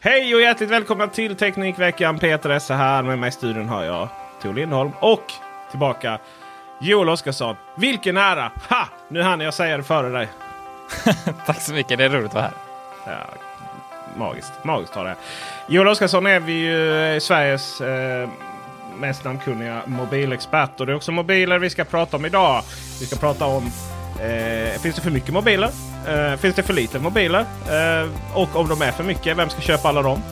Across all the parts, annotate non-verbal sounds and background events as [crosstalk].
Hej och hjärtligt välkomna till Teknikveckan. Peter Esse här. Med mig i studion har jag Tor Lindholm och tillbaka Joel Oscarsson. Vilken ära! Ha! Nu hann jag säga det före dig. [laughs] Tack så mycket, det är roligt att vara här. Ja, magiskt. Magiskt har det. Joel Oscarsson är vi ju Sveriges eh, mest namnkunniga mobilexpert. Och det är också mobiler vi ska prata om idag. Vi ska prata om eh, Finns det för mycket mobiler? Eh, finns det för lite mobiler? Eh, och om de är för mycket, vem ska köpa alla dem?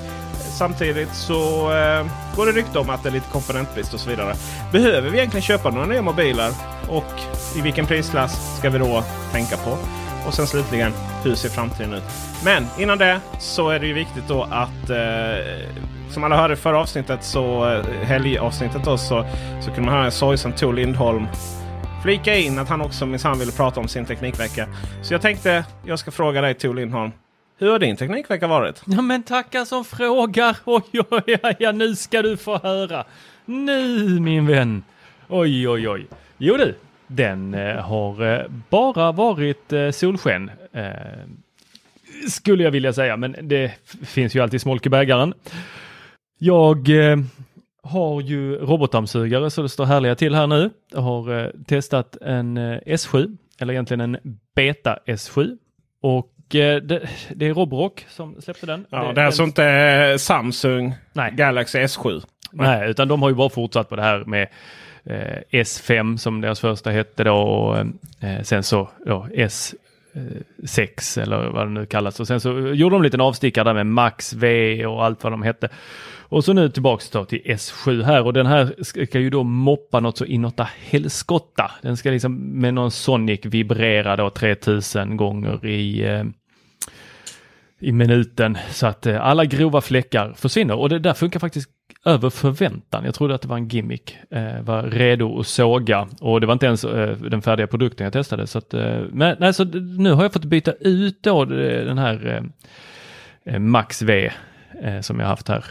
Samtidigt så eh, går det rykte om att det är lite komponentbrist och så vidare. Behöver vi egentligen köpa några nya mobiler? Och i vilken prisklass ska vi då tänka på? Och sen slutligen, hur ser framtiden ut? Men innan det så är det ju viktigt då att eh, som alla hörde i förra avsnittet, så eh, helgavsnittet då, så, så kunde man höra en sorgsen Tor Lindholm flika in att han också minsann ville prata om sin teknikvecka. Så jag tänkte jag ska fråga dig Tor Lindholm. Hur har din teknikvecka varit? Ja men tackar som frågar. Oj, oj, oj, ja, nu ska du få höra. Nu min vän. Oj, oj, oj. Jo du, den eh, har eh, bara varit eh, solsken. Eh, skulle jag vilja säga, men det finns ju alltid smolk i bägaren. Jag eh, har ju robotdammsugare så det står härliga till här nu. Jag har eh, testat en eh, S7, eller egentligen en Beta S7. Och eh, det, det är Roborock som släppte den. Ja, det är alltså inte eh, Samsung Nej. Galaxy S7? Nej, utan de har ju bara fortsatt på det här med eh, S5 som deras första hette då och eh, sen så då, S6 eller vad det nu kallas. Och sen så gjorde de en liten avstickare där med Max V och allt vad de hette. Och så nu tillbaks då till S7 här och den här ska ju då moppa något så inåt helskotta. Den ska liksom med någon Sonic vibrera då 3000 gånger i eh, i minuten så att eh, alla grova fläckar försvinner och det där funkar faktiskt över förväntan. Jag trodde att det var en gimmick. Eh, var redo att såga och det var inte ens eh, den färdiga produkten jag testade. Så att, eh, men nej, så nu har jag fått byta ut då eh, den här eh, eh, Max V eh, som jag haft här.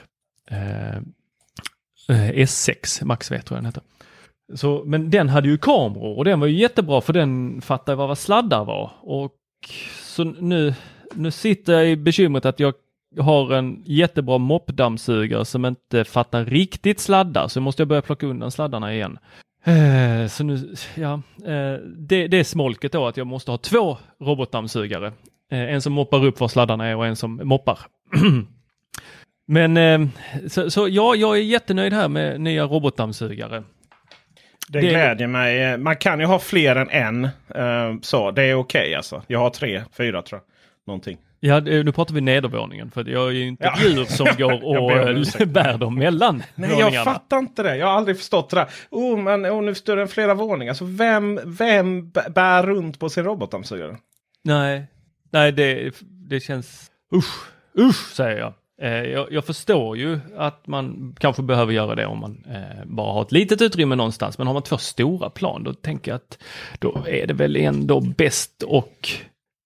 Eh, eh S6 Max V tror jag den heter. Så, men den hade ju kameror och den var ju jättebra för den fattade vad sladdar var. Och så nu, nu sitter jag i bekymret att jag har en jättebra moppdammsugare som inte fattar riktigt sladdar så måste jag börja plocka undan sladdarna igen. Eh, så nu, ja, eh, det, det är smolket då att jag måste ha två robotdammsugare. Eh, en som moppar upp var sladdarna är och en som moppar. [clears throat] Men eh, så, så ja, jag är jättenöjd här med nya robotdammsugare. Det, Det- glädjer mig. Man kan ju ha fler än en. eh, så det är okej alltså. Jag har tre, fyra tror jag. Någonting. Ja, nu pratar vi nedervåningen för jag är ju inte Ja. djur som [laughs] går Jag och eh, [laughs] bär dem mellan Nej, jag fattar inte det. Jag har aldrig förstått det där. Oh, men oh, nu står den flera våningar. Så vem, vem bär runt på sin robotdammsugare? Nej, nej det, det känns... Usch, usch säger jag. Eh, jag. Jag förstår ju att man kanske behöver göra det om man eh, bara har ett litet utrymme någonstans. Men har man två stora plan då tänker jag att då är det väl ändå bäst och...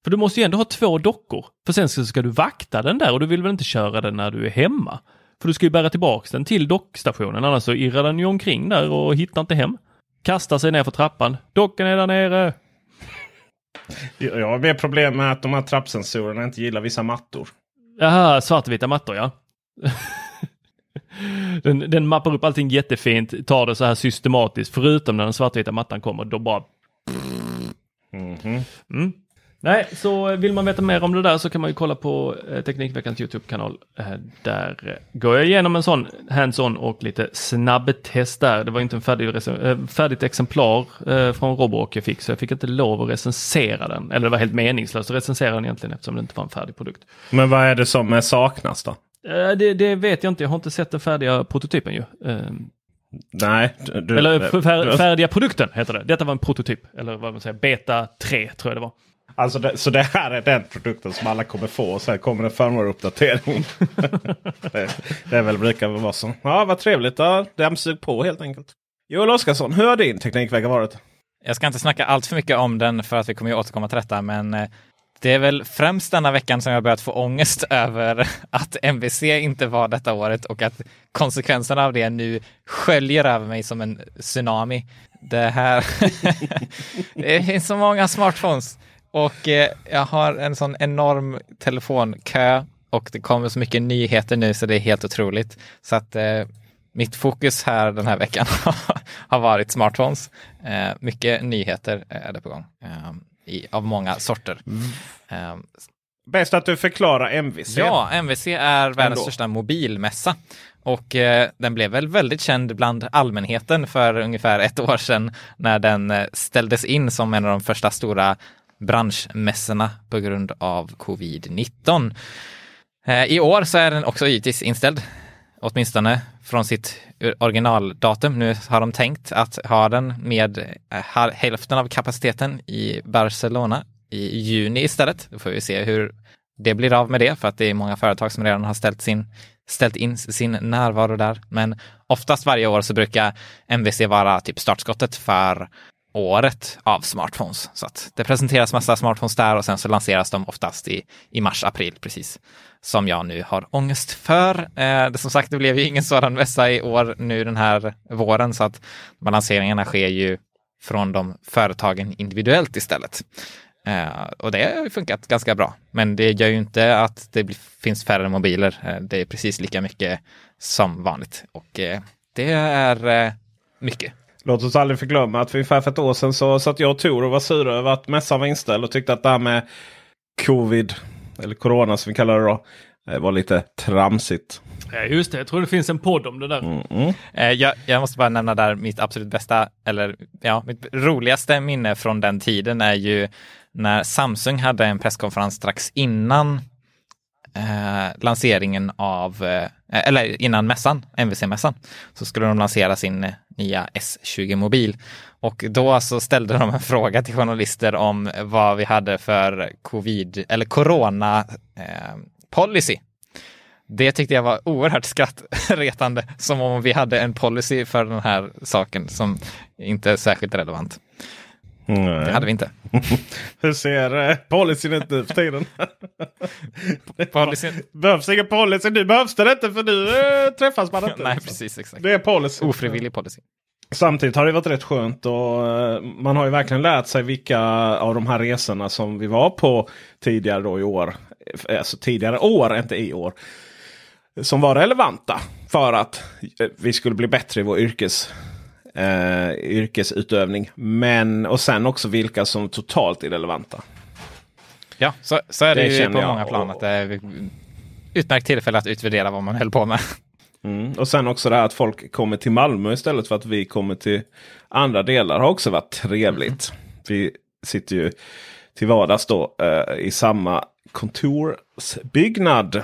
För du måste ju ändå ha två dockor. För sen ska du vakta den där och du vill väl inte köra den när du är hemma? För du ska ju bära tillbaks den till dockstationen annars så irrar den ju omkring där och hittar inte hem. Kastar sig ner för trappan. Dockan är där nere. Jag har mer problem med att de här trappsensorerna inte gillar vissa mattor. Jaha, svartvita mattor ja. den, den mappar upp allting jättefint, tar det så här systematiskt, förutom när den svartvita mattan kommer, då bara... Mhm. Mm. Nej, så vill man veta mer om det där så kan man ju kolla på eh, Teknikveckans YouTube-kanal. Eh, där går jag igenom en sån hands-on och lite snabbtest där. Det var inte en färdig eh, färdigt exemplar från Roborock jag fick så jag fick inte lov att recensera den. Eller det var helt meningslöst att recensera den egentligen eftersom det inte var en färdig produkt. Men vad är det som saknas då? Det, det vet jag inte, jag har inte sett den färdiga prototypen ju. Eh, Nej. Du, Eller fär, färdiga produkten heter det. Detta var en prototyp, eller vad man säger, beta 3 tror jag det var. Alltså det, så det här är den produkten som alla kommer få och sen kommer en firmware-uppdatering. [laughs] det, det är väl brukar vara så. Ja, vad trevligt. Ja, Dammsug på helt enkelt. Joel Oscarsson, hur har din teknikvecka varit? Jag ska inte snacka allt för mycket om den för att vi kommer ju återkomma till detta, men eh, det är väl främst denna veckan som jag börjat få ångest [laughs] över att MVC inte var detta året och att konsekvenserna av det nu sköljer över mig som en tsunami. Det här, [laughs] det finns så många smartphones och eh, jag har en sån enorm telefonkö och det kommer så mycket nyheter nu så det är helt otroligt. Så att eh, mitt fokus här den här veckan [laughs] har varit smartphones. Eh, mycket nyheter är det på gång eh, i, av många sorter. Eh, Bäst att du förklarar MVC. Ja, MVC är världens Ändå. största mobilmässa. Och eh, den blev väl väldigt känd bland allmänheten för ungefär ett år sedan när den eh, ställdes in som en av de första stora branschmässorna på grund av covid-19. Eh, I år så är den också givetvis inställd, åtminstone från sitt originaldatum. Nu har de tänkt att ha den med eh, hälften av kapaciteten i Barcelona i juni istället. Då får vi se hur det blir av med det, för att det är många företag som redan har ställt, sin, ställt in sin närvaro där. Men oftast varje år så brukar MVC vara typ startskottet för året av smartphones. Så att det presenteras massa smartphones där och sen så lanseras de oftast i, i mars, april, precis som jag nu har ångest för. Eh, det, som sagt, det blev ju ingen sådan mässa i år nu den här våren så att lanseringarna sker ju från de företagen individuellt istället. Eh, och det har ju funkat ganska bra. Men det gör ju inte att det blir, finns färre mobiler. Eh, det är precis lika mycket som vanligt. Och eh, det är eh, mycket. Låt oss aldrig förglömma att för ungefär för ett år sedan så satt jag och Tor och var sura över att mässan var inställd och tyckte att det här med covid, eller corona som vi kallar det då, eh, var lite tramsigt. Ja, just det, jag tror det finns en podd om det där. Mm. Eh, jag, jag måste bara nämna där mitt absolut bästa, eller ja, mitt roligaste minne från den tiden är ju när Samsung hade en presskonferens strax innan eh, lanseringen av, eh, Eh, eller innan mässan, MVC-mässan, så skulle de lansera sin eh, nya S20-mobil. Och då så ställde de en fråga till journalister om vad vi hade för covid, eller corona eh, policy. Det tyckte jag var oerhört skrattretande, som om vi hade en policy för den här saken som inte är särskilt relevant. Det hade vi inte. [laughs] Hur ser eh, policyn ut nu för tiden? [laughs] Policyn... behövs ingen policy. Nu behövs det inte för nu eh, träffas man [laughs] inte. Nej, precis, exakt. Det är policy. Ofrivillig policy. Samtidigt har det varit rätt skönt och eh, man har ju verkligen lärt sig vilka av de här resorna som vi var på tidigare då i år. Alltså tidigare år, inte i år. Som var relevanta för att eh, vi skulle bli bättre i vår yrkes, eh, yrkesutövning. Men och sen också vilka som totalt är relevanta. Ja, så, så är det, Det ju på många plan att det är utmärkt tillfälle att utvärdera vad man höll på med. Mm. Och sen också det här att folk kommer till Malmö istället för att vi kommer till andra delar har också varit trevligt. Vi sitter ju till vardags då eh, i samma kontorsbyggnad.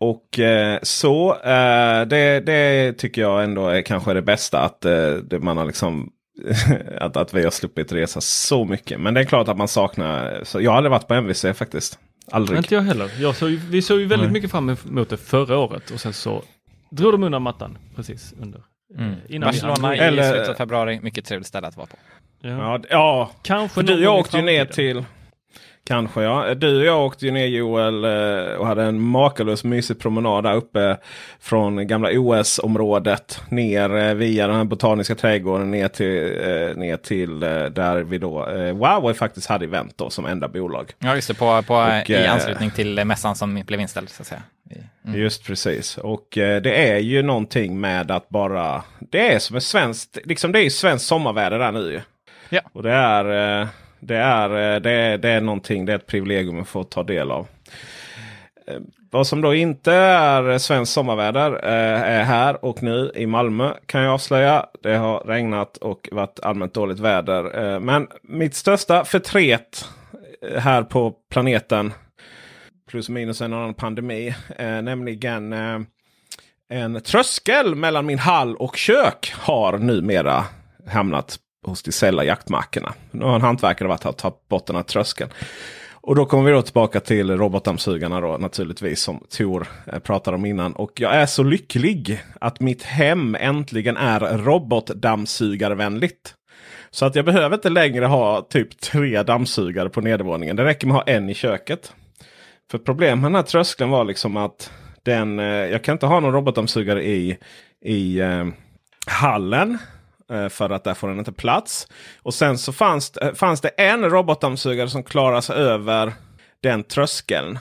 Och eh, så eh, det, det tycker jag ändå är kanske det bästa att eh, det, man har liksom [laughs] att, att vi har sluppit resa så mycket. Men det är klart att man saknar. Så jag har aldrig varit på MVC faktiskt. Aldrig. Inte jag heller. Jag såg, vi såg ju väldigt mycket fram emot det förra året och sen så drog de undan mattan precis under. Mm. eh, Innan Barcelona vi i Eller- slutet av februari, mycket trevligt ställe att vara på. Ja. Ja, ja, Kanske För du jag åkte ju ner till... Kanske ja. Du och jag åkte ju ner Joel eh, och hade en makalös mysig promenad där uppe. Från gamla OS-området ner eh, via den här botaniska trädgården ner till, eh, ner till där vi då Huawei faktiskt hade event då som enda bolag. Ja, just det, på, på, Och, i anslutning till mässan som blev inställd, så att säga. Mm. Just precis. Och eh, det är ju någonting med att bara... Det är som ett svenskt... Liksom det är ju svenskt sommarväder där nu ju. Ja. Och det är, eh, det, är, eh, det, är, det är någonting, det är ett privilegium att få ta del av. Eh, vad som då inte är svenskt sommarväder eh, är här och nu i Malmö kan jag avslöja. Det har regnat och varit allmänt dåligt väder. Men mitt största förtret här på planeten plus minus en annan pandemi. Nämligen en tröskel mellan min hall och kök har numera hamnat hos de sälla jaktmarkerna. Nu har en hantverkare varit här och tagit bort den här tröskeln. Och då kommer vi då tillbaka till robotdammsugarna då naturligtvis som Tor eh, pratade om innan. Och jag är så lycklig att mitt hem äntligen är robotdammsugarvänligt. Så att jag behöver inte längre ha typ tre dammsugare på nedervåningen. Det räcker med att ha en i köket. För problemet med den här tröskeln var liksom att den, eh, jag kan inte ha någon robotdammsugare i, i eh, hallen. Eh, för att där får den inte plats. Och sen så fanns, eh, fanns det en robotdammsugare som klarade sig över den tröskeln.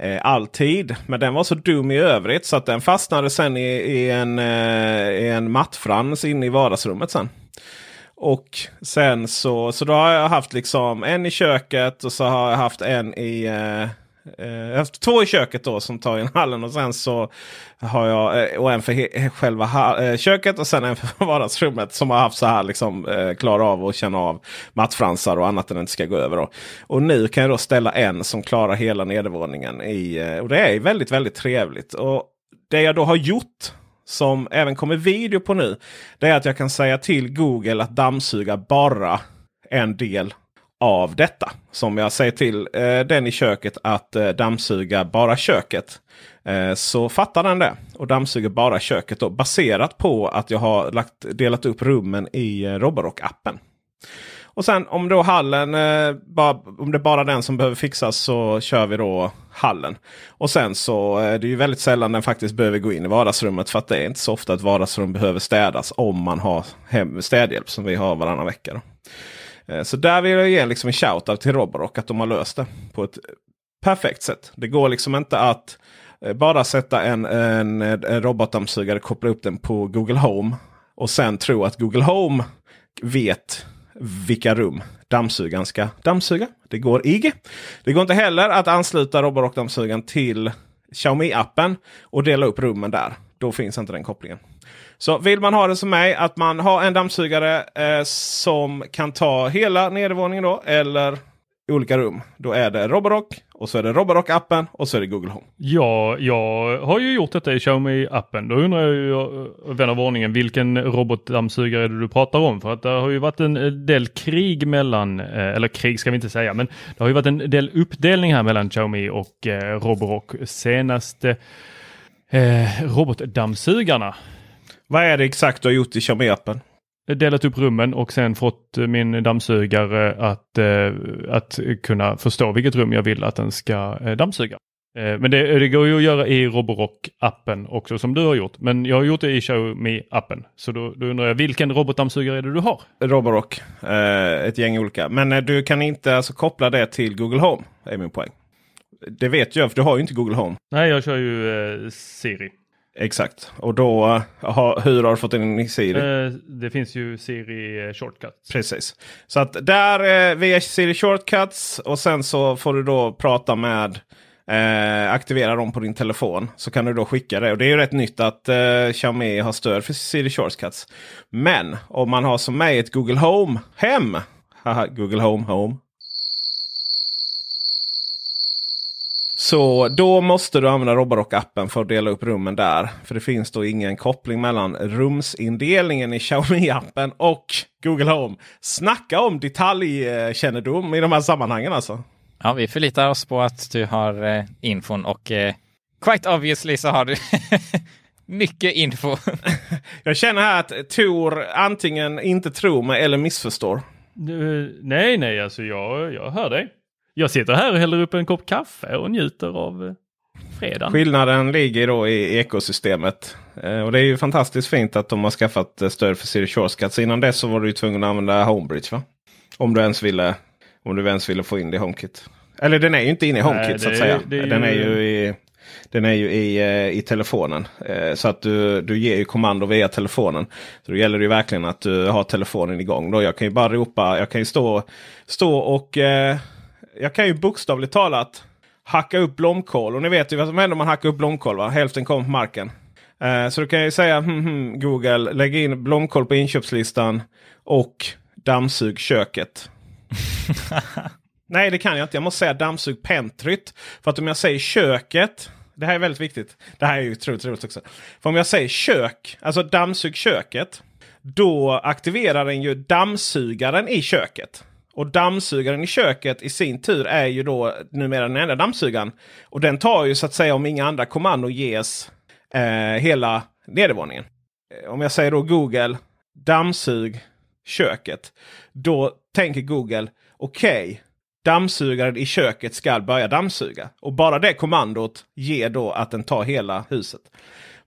Eh, alltid. Men den var så dum i övrigt så att den fastnade sen i, i en, eh, i en mattfrans inne i vardagsrummet sen. Och sen så, så då har jag haft liksom en i köket och så har jag haft en i Eh, Eh, jag har haft två i köket då som tar in hallen och sen så har jag eh, och en för själva eh, köket och sen en för [laughs] vardagsrummet som har haft så här liksom klara av att känna av mattfransar och annat den inte ska gå över. Då. Och nu kan jag då ställa en som klarar hela nedervåningen. I, och det är väldigt, väldigt trevligt. Och det jag då har gjort som även kommer video på nu. Det är att jag kan säga till Google att dammsuga bara en del av detta. Som jag säger till eh, den i köket att eh, dammsuga bara köket. Eh, så fattar den det och dammsuger bara köket. Då, baserat på att jag har lagt, delat upp rummen i eh, Roborock-appen. Och sen om då hallen, eh, bara, om det är bara den som behöver fixas så kör vi då hallen. Och sen så eh, är det ju väldigt sällan den faktiskt behöver gå in i vardagsrummet. För att det är inte så ofta ett vardagsrum behöver städas om man har hem städhjälp som vi har varannan vecka. Då. Eh, så där vill jag ge liksom en shoutout till Roborock att de har löst det på ett perfekt sätt. Det går liksom inte att eh, bara sätta en, en, en robotdammsugare, koppla upp den på Google Home och sen tro att Google Home vet vilka rum dammsugaren ska dammsuga. Det går IG. Det går inte heller att ansluta Roborock-dammsugaren till Xiaomi-appen och dela upp rummen där. Då finns inte den kopplingen. Så vill man ha det som mig, att man har en dammsugare eh, som kan ta hela nedervåningen då, eller olika rum. Då är det Roborock och så är det Roborock-appen och så är det Google Home. Ja, jag har ju gjort detta i Xiaomi-appen. Då undrar jag ju, eh, vän av ordningen, vilken robotdammsugare är det du pratar om? För att det har ju varit en eh, del krig mellan, eh, eller krig ska vi inte säga, men det har ju varit en del uppdelning här mellan Xiaomi och Roborock. Senaste eh, robotdammsugarna vad är det exakt du har gjort i Xiaomi-appen? Delat upp rummen och sen fått min dammsugare att, eh, att kunna förstå vilket rum jag vill att den ska eh, dammsuga. Eh, men det, det, går ju att göra i Roborock-appen också som du har gjort. Men jag har gjort det i Xiaomi-appen. Så då, då undrar jag vilken robotdammsugare är det du har? Roborock. ett gäng olika. Men du kan inte alltså koppla det till Google Home. är min poäng. Det vet jag för du har ju inte Google Home. Nej, jag kör ju Siri. Exakt. Och då, aha, hur har du fått in Siri? Eh, det finns ju Siri Shortcuts. Precis. Så att där eh, via Siri Shortcuts och sen så får du då prata med eh, aktivera dem på din telefon. Så kan du då skicka det. Och det är ju rätt nytt att eh, Xiaomi har stöd för Siri Shortcuts. Men om man har som mig ett Google Home hem. Haha, Google Home Home. Så då måste du använda Roborock-appen för att dela upp rummen där. För det finns då ingen koppling mellan rumsindelningen i [laughs] Xiaomi-appen och Google Home. Snacka om detaljkännedom i de här sammanhangen alltså. Ja, vi förlitar oss på att du har eh, infon och eh, quite obviously så har du [laughs] mycket info. [laughs] Jag känner här att Tor antingen inte tror mig eller missförstår. Uh, nej, nej, alltså jag, jag hör dig. Jag sitter här och häller upp en kopp kaffe och njuter av eh, fredagen. Skillnaden ligger då i ekosystemet. Eh, och det är ju fantastiskt fint att de har skaffat eh, stöd för Siri Shortcuts. Innan dess så var du ju tvungen att använda Homebridge va? Om du ens ville, om du ens ville få in det i HomeKit. Eller den är ju inte inne i HomeKit Nej, så att säga. Är den är ju i, den är ju i, i telefonen. Så att du, du ger ju kommando via telefonen. Så då gäller det ju verkligen att du har telefonen igång. Då jag kan ju bara ropa, jag kan ju stå, stå och jag kan ju bokstavligt talat hacka upp blomkål. Och ni vet ju vad som händer om man hackar upp blomkål. Va? Hälften kommer på marken. Uh, så då kan jag säga hm, hm, Google lägg in blomkål på inköpslistan och dammsug köket. [laughs] Nej det kan jag inte. Jag måste säga dammsug pentryt. För att om jag säger köket. Det här är väldigt viktigt. Det här är ju otroligt roligt också. För om jag säger kök, alltså dammsug köket. då aktiverar den ju dammsugaren i köket. Och dammsugaren i köket i sin tur är ju då numera den enda dammsugaren. Och den tar ju så att säga om inga andra kommandon ges eh, hela nedervåningen. Eh, om jag säger då Google dammsug köket. Då tänker Google okej, okay, dammsugaren i köket ska börja dammsuga. Och bara det kommandot ger då att den tar hela huset.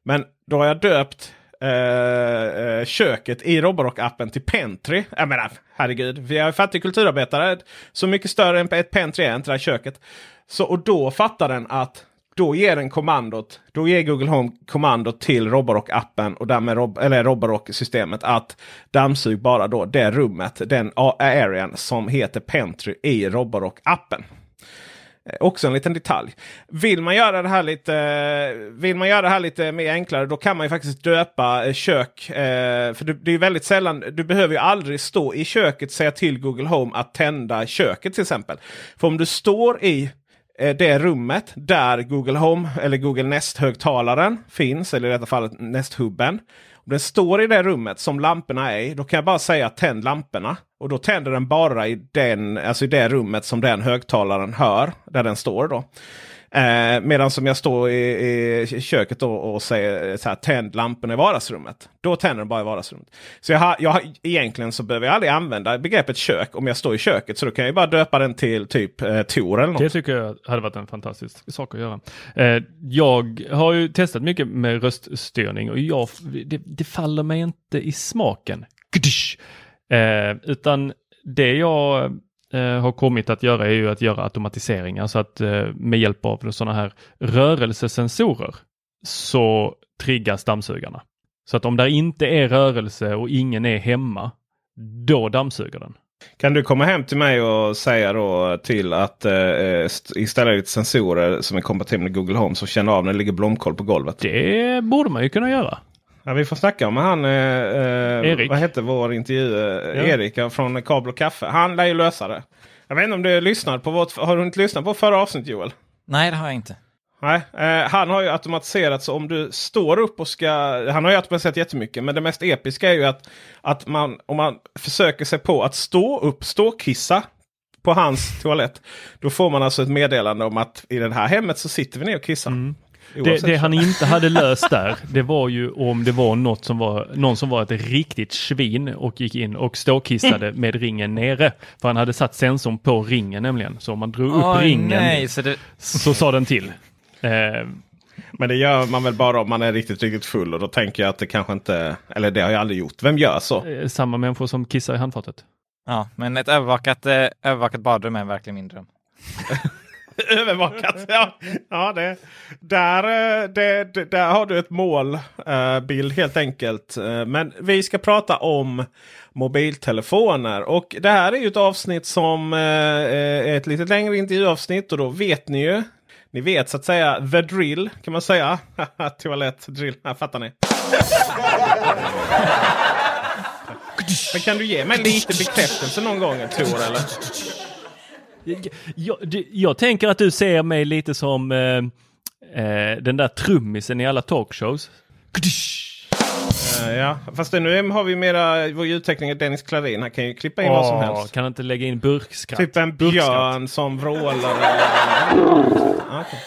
Men då har jag döpt Eh, eh, köket i Roborock-appen till Pentry. Jag menar, herregud. Vi är fattig kulturarbetare. Så mycket större än ett Pentry är inte det här köket. Så, och då fattar den att då ger den kommandot. Då ger Google Home kommandot till Roborock-appen och därmed Rob eller Roborock-systemet att dammsug bara då det rummet, den arean som heter Pentry i Roborock-appen. Eh, också en liten detalj. Vill man göra det här lite, vill man göra det här lite mer enklare då kan man ju faktiskt döpa eh, kök. Eh, för det är väldigt sällan, du behöver ju aldrig stå i köket och säga till Google Home att tända köket till exempel. För om du står i eh, det rummet där Google Home eller Google Nest-högtalaren finns, eller i detta fallet Nest-hubben. Om den står i det rummet som lamporna är i, då kan jag bara säga tänd lamporna. Och då tänder den bara i, den, alltså i det rummet som den högtalaren hör, där den står. då. Eh, Medan som jag står i, i köket då och säger så här, tänd lamporna i vardagsrummet. Då tänder den bara i vardagsrummet. Så jag har, jag har, egentligen så behöver jag aldrig använda begreppet kök om jag står i köket. Så då kan jag bara döpa den till typ eh, Tor eller något. Det tycker jag hade varit en fantastisk sak att göra. Eh, jag har ju testat mycket med röststyrning och jag, det, det faller mig inte i smaken. Eh, utan det jag eh, har kommit att göra är ju att göra automatiseringar så att eh, med hjälp av sådana här rörelsesensorer så triggas dammsugarna. Så att om det inte är rörelse och ingen är hemma, då dammsuger den. Kan du komma hem till mig och säga då till att eh, installera lite sensorer som är kompatibla med Google Home som känner av när det ligger blomkål på golvet? Det borde man ju kunna göra. Ja, vi får snacka om han, eh, eh Erik. vad hette vår intervju? Eh, ja. Erik från Kabel och Kaffe. Han lär ju lösa det. Jag vet inte om du lyssnar på vårt, har du inte lyssnat på förra avsnittet Joel? Nej, det har jag inte. Nej, eh, han har ju automatiserat så om du står upp och ska... Han har ju automatiserat jättemycket. Men det mest episka är ju att, att man, om man försöker sig på att stå upp, ståkissa på hans toalett. Då får man alltså ett meddelande om att i det här hemmet så sitter vi ner och kissar. Mm. Det, det, han inte hade [laughs] löst där, det var ju om det var något som var, någon som var ett riktigt svin och gick in och ståkissade [laughs] med ringen nere. För han hade satt sensorn på ringen nämligen. Så om man drog upp oh, ringen nej, så, det... så sa den till. [laughs] Eh, men det gör man väl bara om man är riktigt, riktigt full och då tänker jag att det kanske inte, eller det har jag aldrig gjort. Vem gör så? Eh, samma människor som kissar i handfatet. Ja, men ett övervakat, eh, övervakat badrum är verkligen min dröm. [laughs] Övervakat. Ja, ja det, där, eh, det, där har du ett målbild uh, helt enkelt. Uh, men vi ska prata om mobiltelefoner. Och det här är ju ett avsnitt som är ett lite längre intervjuavsnitt. Och då vet ni ju. Ni vet så att säga the drill kan man säga. [laughs] Toalett drill. Här fattar ni. [laughs] Men kan du ge mig lite bekräftelse någon gång Tor? Eller? Jag, jag, tänker att du ser mig lite som eh, eh, den där trummisen i alla talkshows. Uh, ja, fast nu har vi mera, vår ljudtekniker Dennis Klarin, han kan ju klippa in oh, vad som helst. Kan inte lägga in burkskratt? Typ en björn som vrålar. [laughs] okay.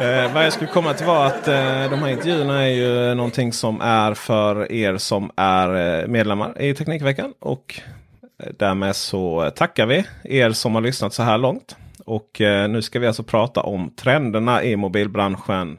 Uh, vad jag skulle komma till var att uh, de här intervjuerna är ju någonting som är för er som är medlemmar i Teknikveckan. Och Därmed så tackar vi er som har lyssnat så här långt. Och eh, nu ska vi alltså prata om trenderna i mobilbranschen.